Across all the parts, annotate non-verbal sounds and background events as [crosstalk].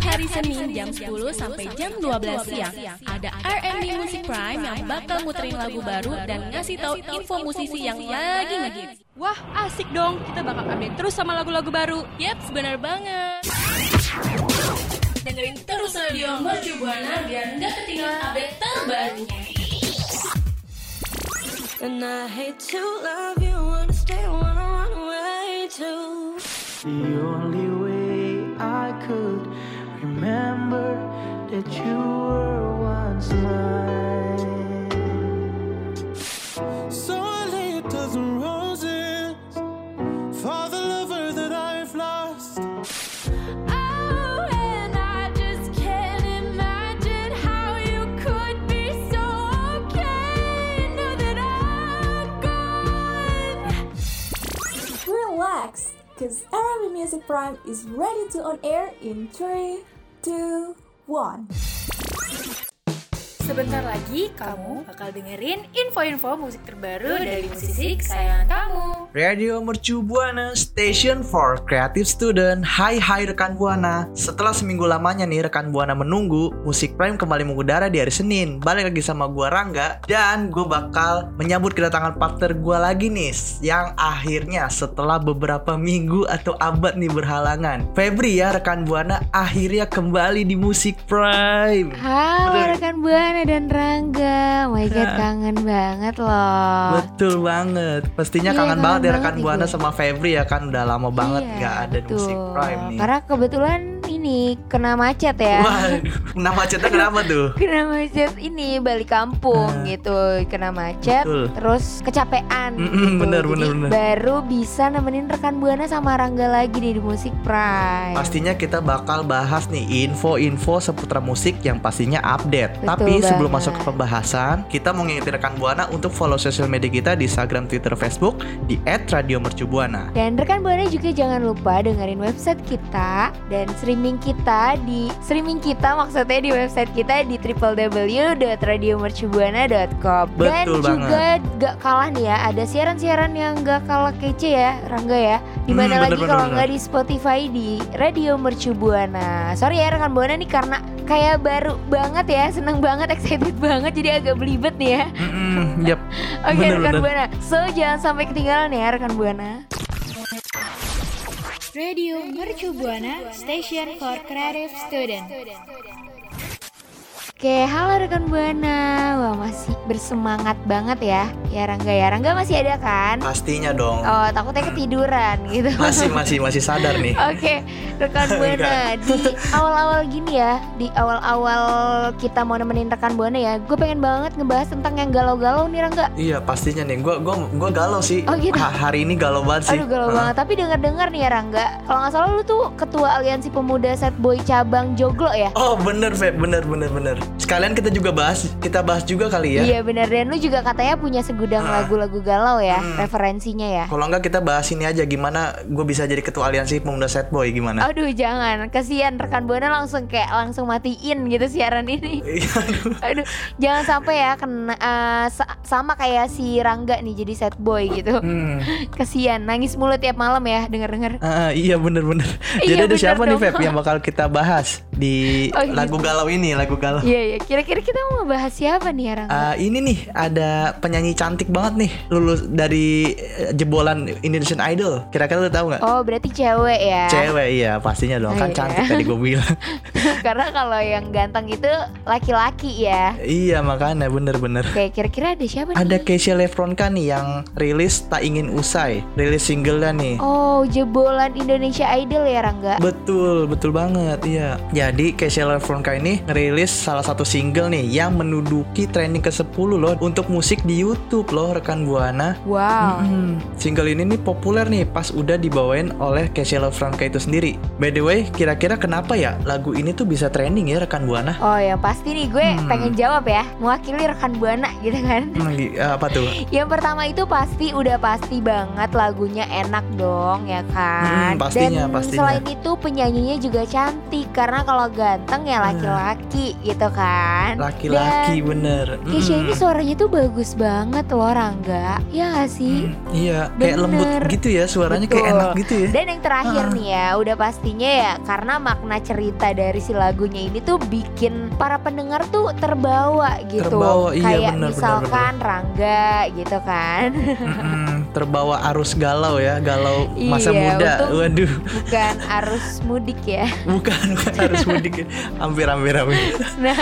Hari Senin jam 10 sampai jam 12 siang ada R&B Music Prime yang bakal muterin lagu baru dan ngasih tahu info musisi yang lagi ngehits. Wah, asik dong. Kita bakal update terus sama lagu-lagu baru. Yap, benar banget. Dengerin terus radio Mercu Buana biar nggak ketinggalan update terbarunya. And I hate to love you, wanna stay, wanna run away too. The only that you were once mine. So I lay a dozen roses for the lover that I've lost. Oh, and I just can't imagine how you could be so okay. Know that I'm gone. Relax, cause Arabic Music Prime is ready to on air in 3, 2, 1. Sebentar lagi kamu bakal dengerin info-info musik terbaru dari musisi kesayangan kamu. Radio Mercu Buana Station for Creative Student. Hai hai rekan Buana. Setelah seminggu lamanya nih rekan Buana menunggu Musik Prime kembali mengudara di hari Senin. Balik lagi sama gua Rangga Dan gue bakal menyambut kedatangan partner gua lagi nih Yang akhirnya setelah beberapa minggu atau abad nih berhalangan. Febri ya rekan Buana akhirnya kembali di Musik Prime. Halo Betul. rekan Buana dan Rangga. Oh my god kangen banget loh. Betul banget. Pastinya Iya, kangen kangen banget ya banget rekan nih Buana sama Febri ya kan Udah lama banget Iya, nggak ada di Musik betul. Prime nih Karena kebetulan ini kena macet ya Waduh, kena macetnya kenapa tuh? Kena macet ini balik kampung Ah. gitu Kena macet Betul. Terus kecapean Mm-mm, gitu bener, Jadi bener, bener. baru bisa nemenin rekan Buana sama Rangga lagi nih di Musik Prime Pastinya kita bakal bahas nih info-info seputar musik yang pastinya update. Betul Tapi sebelum banget. masuk ke pembahasan, kita mau ngingetin rekan Buana untuk follow sosial media kita di Instagram, Twitter, Facebook di @radiomercubuana. Dan rekan Buana juga jangan lupa dengerin website kita dan streaming kita di streaming kita maksudnya di website kita di www.radiomercubuana.com Dan juga gak kalah nih ya ada siaran-siaran yang gak kalah kece ya Rangga ya. Di mana Hmm, lagi kalau nggak di Spotify di Radio Mercu Buana. Sorry ya rekan Buana nih karena kayak baru banget ya, seneng banget, [laughs] excited banget jadi agak belibet nih ya. Mm-mm, yap. [laughs] Oke Bener, rekan. Buana. So jangan sampai ketinggalan ya rekan Buana. Radio Mercu Buana Station for Creative Student. Oke, halo rekan Buana. Wah, masih bersemangat banget ya. Ya Rangga ya. Rangga masih ada kan? Pastinya dong. Oh, takutnya ketiduran [laughs] gitu. Masih masih masih sadar nih. Oke, rekan [laughs] Buana di awal-awal gini ya, di awal-awal kita mau nemenin rekan Buana ya, gue pengen banget ngebahas tentang yang galau-galau nih Rangga. Iya, pastinya nih. Gua gua gua galau sih. Oh, gitu? Ha- hari ini galau banget sih. Aduh galau Heeh. banget. Tapi dengar-dengar nih ya Rangga, kalau nggak salah lu tuh ketua aliansi pemuda set boy cabang Joglo ya? Oh, bener, Feb. Bener, bener, bener. Sekalian kita juga bahas, kita bahas juga kali ya. Iya benar dan lu juga katanya punya segudang Ah. lagu-lagu galau ya, Hmm. referensinya ya. Kalau enggak kita bahas ini aja gimana gue bisa jadi ketua aliansi pemuda set boy gimana? Aduh jangan, kasihan rekan Buana langsung kayak langsung matiin gitu siaran ini. [laughs] Iya, aduh. Jangan sampai ya kena sa- sama kayak si Rangga nih jadi set boy gitu. Hmm. [laughs] Kasihan, nangis mulu tiap malam ya denger-denger. Ah, iya bener-bener. Iya, Jadi ada bener siapa nih dong. Feb yang [laughs] bakal kita bahas di Oh, gitu. lagu galau ini, lagu galau. Iya iya, kira-kira kita mau bahas siapa nih ya Rangga? Ah, ini nih ada penyanyi cantik banget nih lulus dari eh, jebolan Indonesian Idol. Kira-kira lu tahu nggak? Oh berarti cewek ya? Cewek iya pastinya dong kan Iya. cantik tadi gue bilang. [laughs] Karena kalau yang ganteng itu laki-laki ya. iya makanya bener-bener. Oke, kira-kira ada siapa nih? Ada Keisha Lefronka nih yang rilis tak ingin usai, rilis singlenya nih. Oh, jebolan Indonesia Idol ya Rangga? Betul, betul banget. Iya. Jadi Keisha Lefronka ini ngerilis salah satu single nih yang menduduki trending ke-10 loh untuk musik di YouTube loh rekan Buana. Wow. Mm-mm. Single ini nih populer nih pas udah dibawain oleh Casey Franca itu sendiri. By the way, kira-kira kenapa ya lagu ini tuh bisa trending ya rekan Buana? Oh yang pasti nih gue Hmm. pengen jawab ya Mewakili rekan Buana gitu kan Hmm, gi- apa tuh? Yang pertama itu pasti udah pasti banget lagunya enak dong ya kan Hmm, pastinya, Dan pastinya. selain itu penyanyinya juga cantik Karena kalau ganteng ya laki-laki gitu kan Laki-laki bener. Kesha ini Mm-mm. suaranya tuh bagus banget loh Rangga Ya gak sih? Hmm, Iya, kayak Bener. lembut gitu ya suaranya kayak Betul. enak gitu ya. Dan yang terakhir Ah. nih ya, udah pastinya ya karena makna cerita dari si lagunya ini tuh bikin para pendengar tuh terbawa gitu. Terbawa, iya, Kayak bener, bener, misalkan Rangga gitu kan. Mm-mm, terbawa arus galau ya, galau masa Iya, muda. Waduh, Bukan arus mudik ya. bukan bukan arus mudik. ya. [laughs] Hampir hampir hampir. Nah,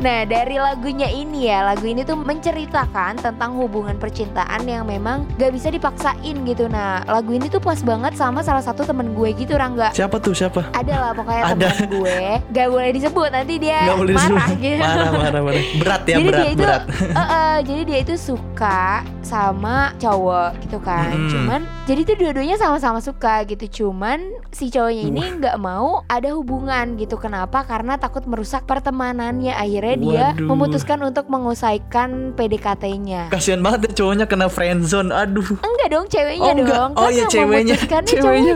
nah dari lagunya ini ya, lagu ini tuh menceritakan tentang hubungan percintaan yang memang gak bisa dipaksain gitu. Nah, lagu ini tuh pas banget sama salah satu temen gue gitu Rangga. Siapa tuh siapa? Ada lah pokoknya Ada. temen gue Gak boleh disebut nanti dia Nggak boleh marah disebut. gitu Marah marah marah. Berat ya Jadi berat dia itu berat. Eh, eh, Jadi dia itu suka sama cowok gitu kan Mm-mm. Cuman jadi tuh dua-duanya sama-sama suka gitu Cuman si cowoknya ini nggak mau ada hubungan gitu Kenapa? Karena takut merusak pertemanannya Akhirnya dia Waduh. memutuskan untuk mengusaikan PDKT-nya Kasihan banget ya cowoknya kena friendzone. Aduh. Enggak dong ceweknya Oh, enggak. dong Oh, Kan iya, ceweknya. Ceweknya. cowoknya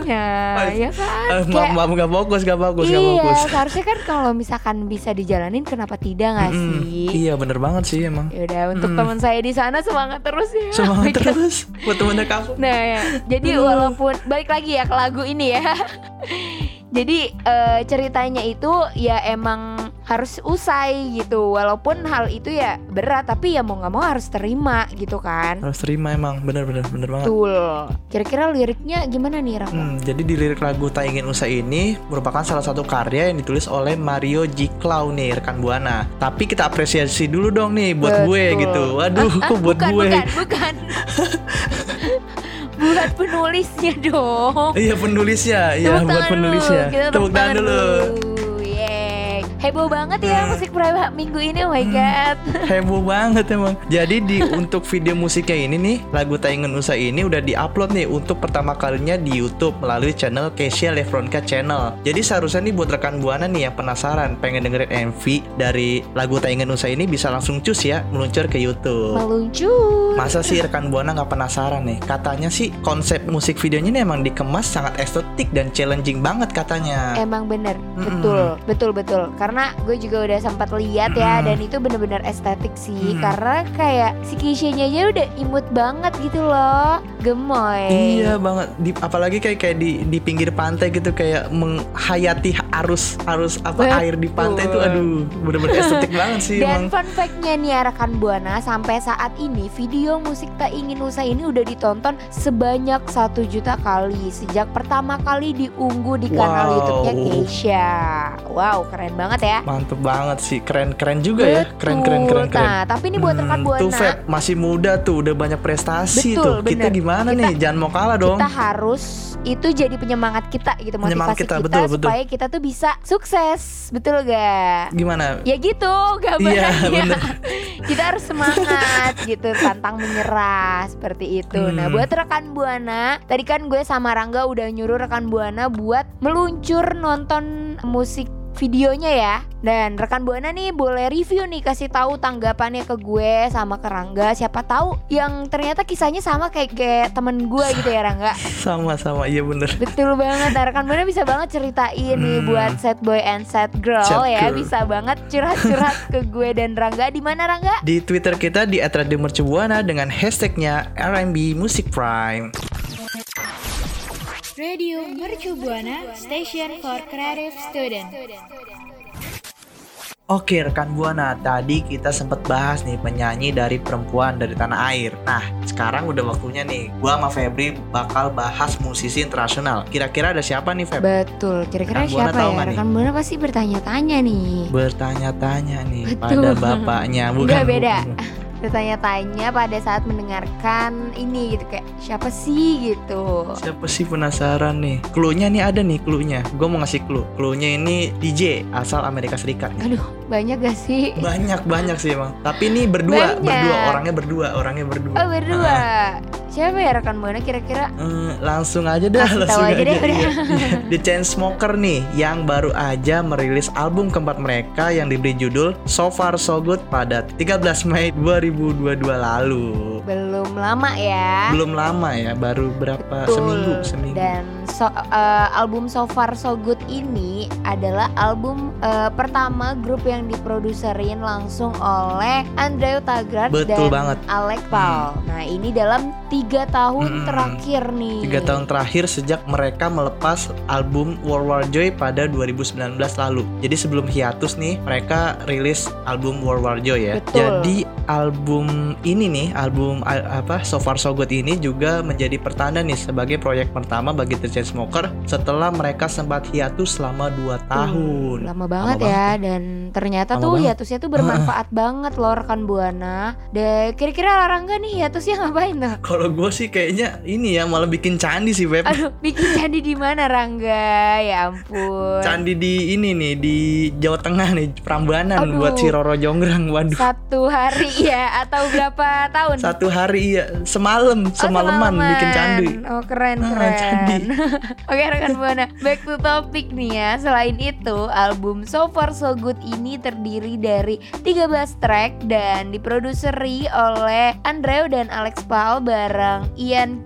Ah, Ya kan Kayak- maaf maaf gak fokus gak fokus gak Iya, fokus. seharusnya kan kalau misalkan bisa dijalanin kenapa tidak nggak Mm-mm. sih? Iya bener banget sih emang. Yaudah untuk Mm. teman saya di sana semangat terus ya. Semangat Oke. [laughs] terus buat temennya kamu. Nah, ya. jadi walaupun balik lagi ya ke lagu ini ya. [laughs] jadi eh, ceritanya itu ya emang harus usai gitu. Walaupun hal itu ya berat, tapi ya mau nggak mau harus terima gitu kan. Harus terima emang bener bener bener banget. Betul. Kira-kira liriknya gimana nih, Raka? Hmm, jadi di lirik lagu Tak Ingin Usai ini merupakan salah satu karya yang ditulis oleh Mario G. Clau nih rekan Buana. Tapi kita apresiasi dulu dong nih buat gue Betul. gitu. Waduh, Ah, [laughs] kok buat bukan, gue? bukan, bukan. buat penulisnya dong. Iya penulisnya, iya buat penulisnya. dulu, Tepuk tangan dulu. Yeay. Heboh banget ya Hmm. musik private minggu ini, oh my god. [laughs] Heboh banget emang. Jadi di [laughs] untuk video musiknya ini nih, lagu Tak Ingin Usai ini udah diupload nih untuk pertama kalinya di YouTube melalui channel Kesia Lefronka Channel. Jadi seharusnya nih buat rekan buana nih yang penasaran pengen dengerin MV dari lagu Tak Ingin Usai ini bisa langsung cus ya meluncur ke YouTube. Meluncur. Masa sih rekan buana nggak penasaran nih? Katanya sih konsep musik videonya ini emang dikemas sangat estetik dan challenging banget katanya. Emang bener, betul, betul, betul. Karena gue juga udah sempat lihat ya, dan itu bener-bener estetik sih. Mm. Karena kayak si Keisha-nya aja udah imut banget gitu loh, gemoy. Iya banget, di, apalagi kayak kayak di di pinggir pantai gitu kayak menghayati arus arus apa Betul. air di pantai itu aduh bener-bener estetik [laughs] banget sih Dan emang. fun fact-nya nih ya rekan Buana Sampai saat ini video musik Tak Ingin Usai ini udah ditonton sebanyak satu juta kali Sejak pertama kali diunggah di kanal Wow. YouTube-nya Keisha Wow keren banget ya Mantep banget sih, keren-keren juga ya, keren-keren Betul. keren-keren. Nah tapi ini buat rekan Buana Tuh Feb, masih muda tuh, udah banyak prestasi Betul, tuh. Kita bener. gimana Kita- nih? Jangan mau kalah dong. kita harus itu jadi penyemangat kita gitu motivasi Penyemangat kita, kita, betul, betul. supaya kita tuh bisa sukses. Betul gak? Gimana? ya gitu gambarnya Iya, [laughs] kita harus semangat gitu tantang menyerah seperti itu. Nah Hmm. buat rekan buana tadi kan gue sama Rangga udah nyuruh rekan buana buat meluncur nonton musik videonya ya dan rekan buana nih boleh review nih kasih tahu tanggapannya ke gue sama ke Rangga siapa tahu yang ternyata kisahnya sama kayak kayak temen gue gitu ya Rangga [laughs] Sama-sama, iya bener. Betul banget, nah, rekan Buana bisa banget ceritain nih Hmm. buat sad boy and sad girl Sad ya, girl. bisa banget curhat-curhat ke gue dan Rangga. Di mana Rangga? Di Twitter kita di @radiomercubuana dengan hashtagnya R&B Music Prime. Radio Mercu Buana Station for Creative Student. Oke rekan Buana, tadi kita sempat bahas nih penyanyi dari perempuan dari tanah air. Nah, sekarang udah waktunya nih, gua sama Febri bakal bahas musisi internasional. Kira-kira ada siapa nih Feb? Betul, kira-kira siapa tahu ya? Rekan Buana pasti bertanya-tanya nih. Bertanya-tanya nih Betul. pada bapaknya, bukan? Enggak beda. bukan. Bertanya-tanya pada saat mendengarkan ini gitu kayak siapa sih gitu. Siapa sih penasaran nih? Clue-nya nih ada nih clue-nya. Gue mau ngasih clue. Clue-nya ini DJ asal Amerika Serikat. nih. Aduh, banyak gak sih? Banyak banyak sih emang. Tapi ini berdua, Banyak. berdua orangnya berdua, orangnya berdua. Oh berdua. Siapa ya rekan buana kira-kira? Eh, langsung aja dah, Kasih langsung tahu aja deh. Iya. The Chainsmoker nih yang baru aja merilis album keempat mereka yang diberi judul So Far So Good pada 13 Mei 2022 lalu. Belum lama ya. Belum lama ya, baru berapa Betul. seminggu, seminggu. Dan so, eh, album So Far So Good ini adalah album eh, pertama grup yang diproduserin langsung oleh Andreu Betul dan banget. Alex Paul. Nah ini dalam tiga tahun Hmm. terakhir nih. Tiga tahun terakhir sejak mereka melepas album World War Joy pada 2019 lalu. Jadi sebelum hiatus nih, mereka rilis album World War Joy ya. Betul. Jadi album ini nih, album al- apa So Far So Good ini juga menjadi pertanda nih sebagai proyek pertama bagi The Chainsmoker setelah mereka sempat hiatus selama 2 tahun. Lama banget Lama ya dan ternyata Lama tuh banget. hiatusnya tuh bermanfaat banget loh rekan buana. Dan kira-kira Larangga nih hiatusnya ngapain tuh? Kalau gue sih kayaknya ini ya malah bikin candi sih Beb. Aduh, bikin candi di mana Rangga? Ya ampun. Candi di ini nih di Jawa Tengah nih Prambanan Aduh. buat si Roro Jonggrang. Waduh. Satu hari ya atau berapa tahun? Satu hari ya semalam, Oh, semalaman bikin candi. Oh keren Ah, keren. candi. [laughs] Oke rekan buana, back to topic nih ya. Selain itu, album So Far So Good ini terdiri dari 13 track dan diproduseri oleh Andreu dan Alex Paul bareng Ian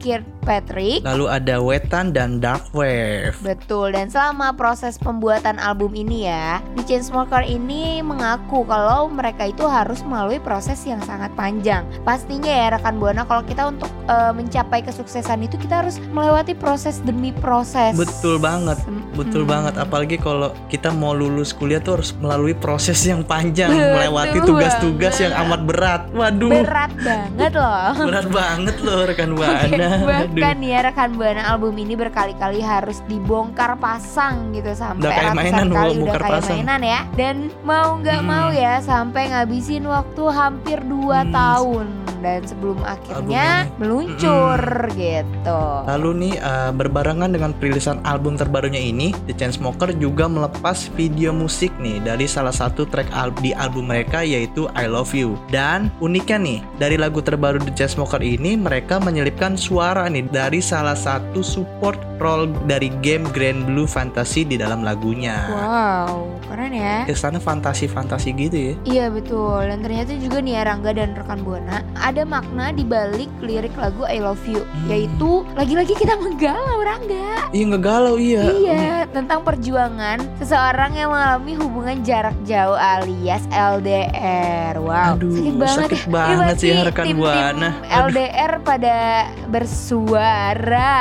Kirkpatrick. Lalu ada Wetan dan Dark Wave. Betul dan selama proses pembuatan album ini ya, The Chainsmoker ini mengaku kalau mereka itu harus melalui proses yang sangat panjang. Pastinya ya rekan buana kalau kita untuk eh, mencapai kesuksesan itu kita harus melewati proses demi proses. Betul banget, betul Hmm. banget. Apalagi kalau kita mau lulus kuliah tuh harus melalui proses yang panjang, Betul melewati tugas-tugas yang amat berat. Waduh, Berat banget loh. berat banget loh rekan Oke, buana. Bahkan Aduh. ya rekan buana album ini berkali-kali harus dibongkar pasang gitu sampai Udah kayak mainan, kali udah kayak pasang. mainan ya. Dan mau nggak Hmm. mau ya sampai ngabisin waktu hampir 2 Hmm. tahun dan sebelum akhirnya meluncur gitu. Lalu nih eh, berbarengan dengan perilisan album terbarunya ini, The Chainsmoker juga melepas video musik nih dari salah satu track al- di album mereka yaitu I Love You. Dan uniknya nih, dari lagu terbaru The Chainsmoker ini mereka menyelipkan suara nih dari salah satu support role dari game Grand Blue Fantasy di dalam lagunya. Wow, keren ya. Kesannya fantasi-fantasi gitu ya. Iya betul dan ternyata juga nih ya Rangga dan rekan Buana ada makna di balik lirik lagu I Love You Hmm. yaitu lagi-lagi kita menggalau Rangga. Iya nggak galau iya. Iya, tentang perjuangan seseorang yang mengalami hubungan jarak jauh alias LDR. Wow, Aduh, sakit banget. sakit ya. banget sih ya, rekan tim-tim Buana. Aduh. LDR pada bersuara.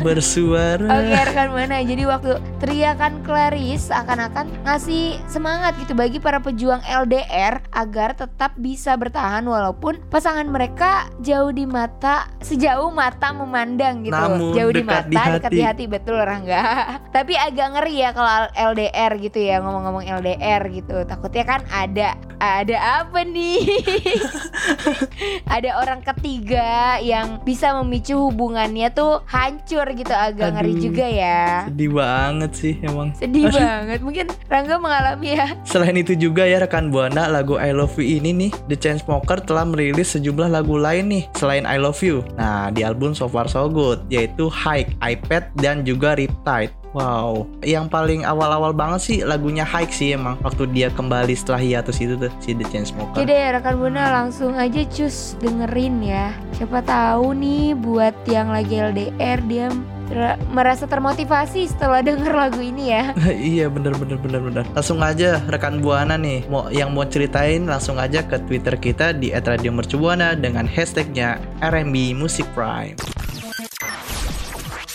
Bersuara. Oke rekan Buana, jadi waktu teriakan Clarice akan-akan ngasih semangat gitu bagi para pejuang LDR agar tetap bisa bertahan walaupun pasangan mereka jauh di mata, sejauh mata memandang gitu. Namun jauh di mata, di dekat di hati. betul Rangga. [laughs] Tapi agak ngeri ya kalau LDR gitu ya ngomong-ngomong LDR gitu. Takutnya kan ada ada apa nih? [laughs] ada orang ketiga yang bisa memicu hubungannya tuh hancur gitu agak ngeri Aduh. juga ya. Sedih banget sih emang. Sedih [laughs] banget. Mungkin Rangga mengalami ya. Selain itu juga ya rekan Buana lagu I Love You ini nih The Chainsmoker telah merilis sejumlah lagu lain nih selain I Love You. Nah di album So Far So Good yaitu Hike, iPad dan juga Riptide. Wow, yang paling awal-awal banget sih lagunya Hike sih emang waktu dia kembali setelah hiatus itu tuh si The Chainsmoker. Oke deh rekan Buana langsung aja cus dengerin ya. Siapa tahu nih buat yang lagi LDR dia ter- merasa termotivasi setelah [laughs] denger lagu ini ya. [laughs] iya bener bener bener bener. Langsung aja rekan Buana nih mau yang mau ceritain langsung aja ke Twitter kita di @radiomercubuana dengan hashtagnya RMB Music Prime.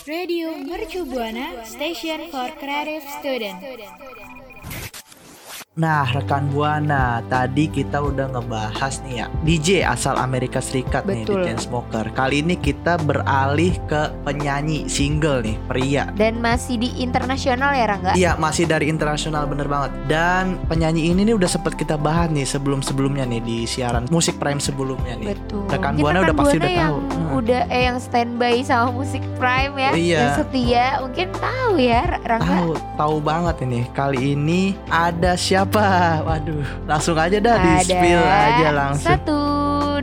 Radio Mercu Buana Station for Creative Student. Nah, rekan Buana, tadi kita udah ngebahas nih ya DJ asal Amerika Serikat nih, Betul. The Chainsmokers. Kali ini kita beralih ke penyanyi single nih, pria. Dan masih di internasional ya Rangga? Iya, masih dari internasional bener banget. Dan penyanyi ini nih udah sempet kita bahas nih sebelum-sebelumnya nih di siaran musik prime sebelumnya nih. Betul. Rekan Buana rekan udah pasti Buana udah tahu. Hmm. udah eh yang standby sama musik Prime ya. Iya. Yang setia mungkin tahu ya Rangga. Tahu, tahu banget ini. Kali ini ada siapa? Waduh, langsung aja dah di spill aja langsung. Satu,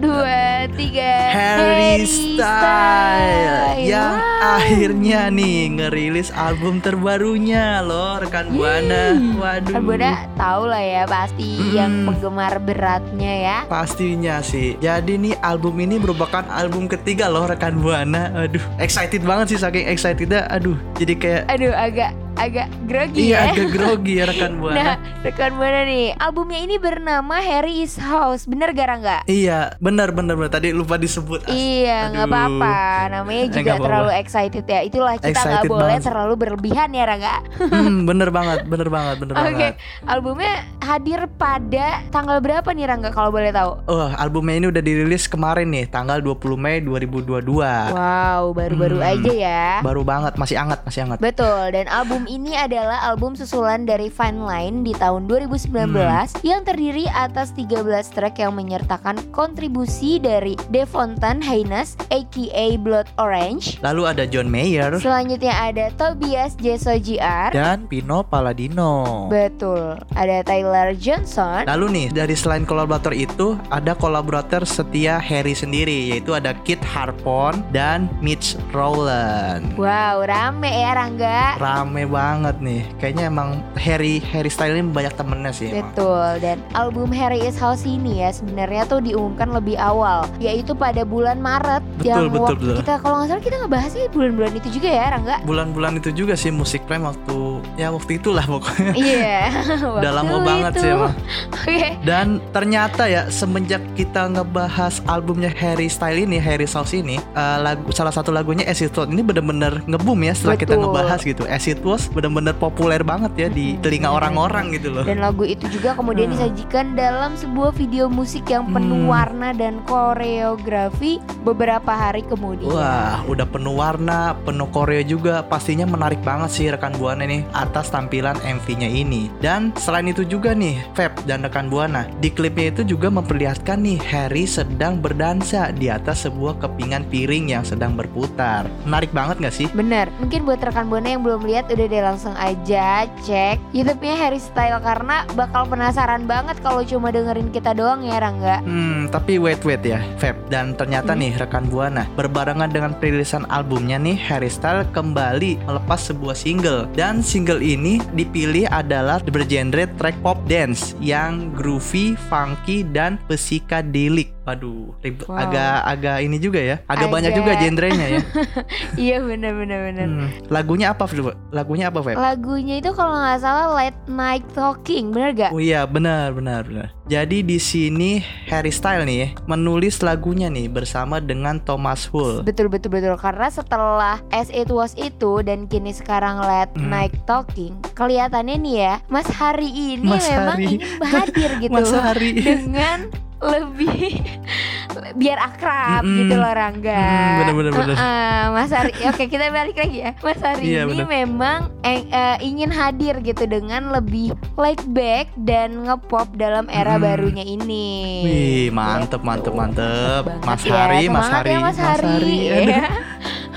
dua, tiga. Harry Style yang Wow. akhirnya nih ngerilis album terbarunya loh rekan Buana. Waduh. Kan Buana tahu lah ya pasti Mm-mm. yang penggemar beratnya ya. Pastinya sih. Jadi nih album ini merupakan album ketiga loh rekan Buana. Aduh, excited banget sih saking excitednya. Aduh, jadi kayak Aduh agak agak grogi iya ya. agak [laughs] grogi ya rekan Nah, Buana. rekan Buana nih, albumnya ini bernama Harry is House. Bener gak Rangga? Iya, benar benar benar. Tadi lupa disebut. As- Iya, nggak apa-apa. Namanya Eh, juga nggak apa-apa. terlalu excited ya. Itulah kita nggak boleh banget. terlalu berlebihan ya, Rangga. Hmm, [laughs] bener banget, bener banget, bener Oke, banget. albumnya hadir pada tanggal berapa nih Rangga kalau boleh tahu? Oh, albumnya ini udah dirilis kemarin nih, tanggal 20 Mei 2022. Wow, baru-baru Hmm. aja ya. Baru banget, masih hangat, masih hangat. Betul, dan album ini adalah album susulan dari Fine Line di tahun 2019 Hmm. yang terdiri atas 13 track yang menyertakan kontribusi dari Devontan Haynes aka Blood Orange. Lalu ada John Mayer Selanjutnya ada Tobias Jeso JR. dan Pino Palladino. Betul, ada Tyler Johnson. Lalu nih, dari selain kolaborator itu, ada kolaborator setia Harry sendiri, yaitu ada Kit Harpon dan Mitch Rowland. Wow, rame ya Rangga. Rame banget nih. Kayaknya emang Harry Harry Style ini banyak temennya sih emang. Betul, dan album Harry is House ini ya sebenarnya tuh diumumkan lebih awal, yaitu pada bulan Maret Betul, yang betul, waktu betul. kita kalau nggak salah kita ngebahasnya bulan-bulan itu juga ya Rangga. Bulan-bulan itu juga sih musik prime waktu ya waktu itulah pokoknya. Iya. [laughs] Udah lama banget itu. sih emang. [laughs] Oke. Dan ternyata ya semenjak kita ngebahas albumnya Harry Style ini, Harry Sauce ini, eh, lagu salah satu lagunya As It Was ini bener-bener ngebum ya setelah kita Betul. ngebahas gitu. As It Was bener-bener populer banget ya di telinga bener. orang-orang gitu loh. Dan lagu itu juga kemudian Hmm. disajikan dalam sebuah video musik yang penuh Hmm. warna dan koreografi beberapa hari kemudian. Wah, udah penuh warna, penuh koreo juga. Pastinya menarik banget sih rekan Buana nih atas tampilan MV-nya ini. Dan selain itu juga nih, Feb dan rekan Buana, di klipnya itu juga memperlihatkan nih Harry sedang berdansa di atas sebuah kepingan piring yang sedang berputar. Menarik banget gak sih? Bener, mungkin buat rekan Buana yang belum lihat udah deh langsung aja cek YouTube-nya Harry Style karena bakal penasaran banget kalau cuma dengerin kita doang ya Rangga. Hmm, tapi wait wait ya, Feb. Dan ternyata Hmm. nih rekan Buana, berbarengan dengan perilisan albumnya nih, Harry Style kembali melepas sebuah single. Dan single ini dipilih adalah bergenre track pop dance yang groovy, funky dan psychedelic. Waduh, rib- Wow. agak agak ini juga ya. Agak, banyak Agak- juga genrenya ya. [laughs] iya bener bener bener. Hmm, Lagunya apa, Feb? Lagunya apa, Feb? Lagunya itu kalau nggak salah Late Night Talking, bener gak? Oh iya benar benar benar. Jadi di sini Harry Style nih ya, menulis lagunya nih bersama dengan Thomas Hull. Betul betul betul karena setelah As It Was itu dan kini sekarang Late Hmm. Night Talking kelihatannya nih ya Mas Hari ini Mas memang Hari. ingin hadir [laughs] gitu Mas Hari. dengan lebih [laughs] biar akrab Mm-mm. gitu loh Rangga. Mm, bener, bener, bener. Uh-uh, Mas Hari, oke kita balik lagi ya. Mas Hari Iya, ini bener. memang eh, eh, ingin hadir gitu dengan lebih laid back dan ngepop dalam era Mm. barunya ini. Wih, mantep, mantep, mantep. Banget Mas ya, Hari, Mas semangat Hari, ya, Mas Hari. Aduh,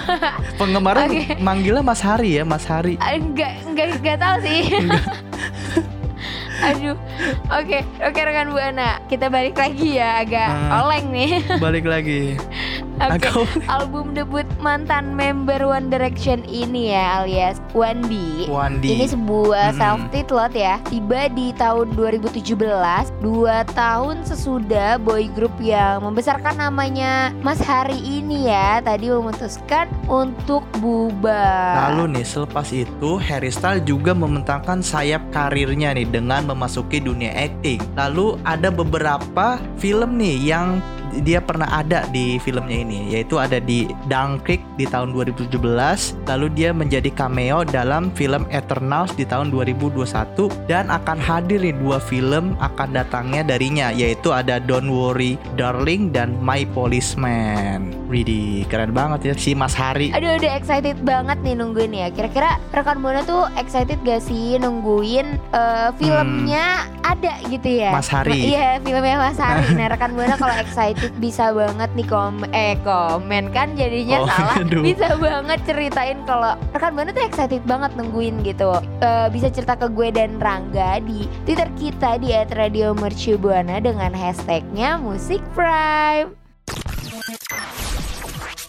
[laughs] Penggemarnya Oke. manggilnya Mas Hari ya, Mas Hari. Enggak, enggak, enggak tahu sih. [laughs] Aduh, oke, oke rekan buana, kita balik lagi ya, agak Ah. oleng nih. Balik lagi. Oke, Agak album debut mantan member One Direction ini ya, alias 1B. Wandi. Ini sebuah Mm-mm. self titled ya Tiba di tahun 2017 Dua tahun sesudah boy group yang membesarkan namanya Mas Hari ini ya Tadi memutuskan untuk bubar Lalu nih, selepas itu Harry Styles juga membentangkan sayap karirnya nih dengan memasuki dunia acting. Lalu ada beberapa film nih yang dia pernah ada di filmnya ini yaitu ada di Dunkirk di tahun 2017 lalu dia menjadi cameo dalam film Eternals di tahun 2021 dan akan hadir di dua film akan datangnya darinya yaitu ada Don't Worry Darling dan My Policeman. Widih, keren banget ya si Mas Hari. Aduh udah excited banget nih nungguin ya Kira-kira rekan Buana tuh excited gak sih nungguin eh, filmnya ada gitu ya Mas Hari. Iya filmnya Mas Hari [laughs] Nah rekan Buana kalau excited bisa banget nih kom eh komen kan jadinya Oh, salah aduh. Bisa banget ceritain kalau rekan Buana tuh excited banget nungguin gitu Eh, Bisa cerita ke gue dan Rangga di Twitter kita di @radiomercubuana dengan hashtagnya Musik Prime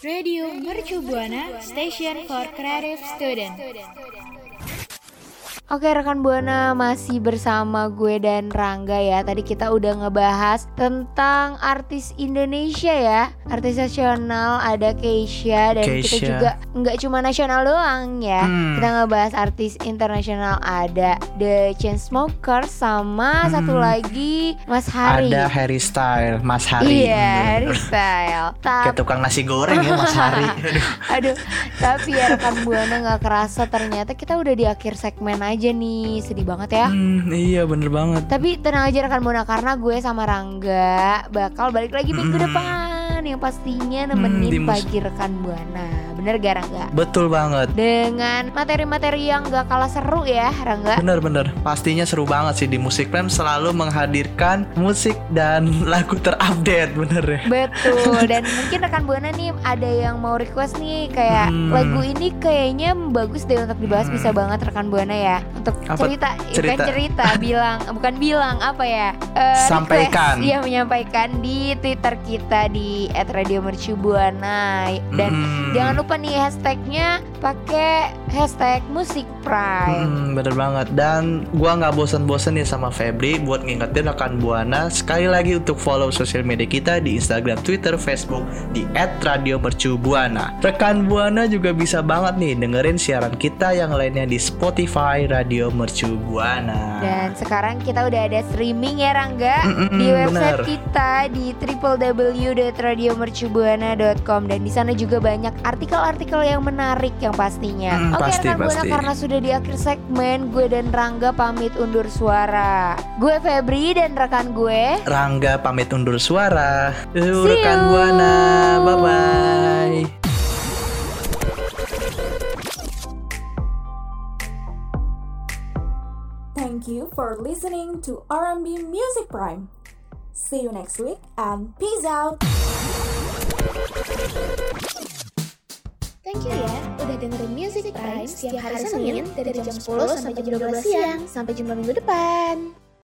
Radio Mercu Buana Station for Creative Student. Oke rekan Buana masih bersama gue dan Rangga ya Tadi kita udah ngebahas tentang artis Indonesia ya Artis nasional ada Keisha Dan kita Keisha. juga nggak cuma nasional doang ya Hmm. Kita ngebahas artis internasional ada The Chainsmokers Sama satu Hmm. lagi Mas Hari Ada Harry Style, Mas Hari. Iya Bener. Harry Style Kayak Tapi tukang nasi goreng ya Mas Hari. Aduh. [laughs] Aduh, tapi ya rekan Buana nggak kerasa ternyata kita udah di akhir segmen aja nih, sedih banget ya. Hmm, iya bener banget. Tapi tenang aja rekan Buana karena gue sama Rangga bakal balik lagi minggu Mm. depan yang pastinya Hmm, nemenin mus- pagi rekan Buana. Bener gak Rangga? Betul banget. Dengan materi-materi yang gak kalah seru ya Rangga. Bener-bener Pastinya seru banget sih di Musik Prime selalu menghadirkan musik dan [laughs] lagu terupdate bener ya Betul [laughs] dan mungkin rekan Buana nih ada yang mau request nih kayak Hmm. lagu ini kayaknya bagus deh untuk dibahas Hmm. bisa banget rekan Buana ya untuk Apa? cerita bukan Cerita. cerita [laughs] bilang bukan bilang apa ya Eh, Sampaikan. iya menyampaikan di Twitter kita di @radiomercubuana dan Hmm. jangan lupa nih hashtagnya pakai hashtag musik prime Hmm, bener banget dan gua nggak bosan-bosan nih sama Febri buat ngingetin rekan Buana sekali lagi untuk follow sosial media kita di Instagram, Twitter, Facebook di @radiomercubuana. Rekan Buana juga bisa banget nih dengerin siaran kita yang lainnya di Spotify Radio Mercu Buana. Dan sekarang kita udah ada streaming ya Rangga Mm-mm, di website bener. kita di www.radiomercubuana.com dan di sana juga banyak artikel-artikel yang menarik yang pastinya. Mm, Oke pasti, rekan Buana pasti. karena sudah di akhir segmen gue dan Rangga pamit undur suara. Gue Febri dan rekan gue Rangga pamit undur suara. See rekan you. Buana, bye bye. Thank you for listening to R&B Music Prime. See you next week and peace out. Thank you ya udah dengerin Music Prime setiap hari Senin dari jam 10 sampai jam 12 siang. Sampai jumpa minggu depan.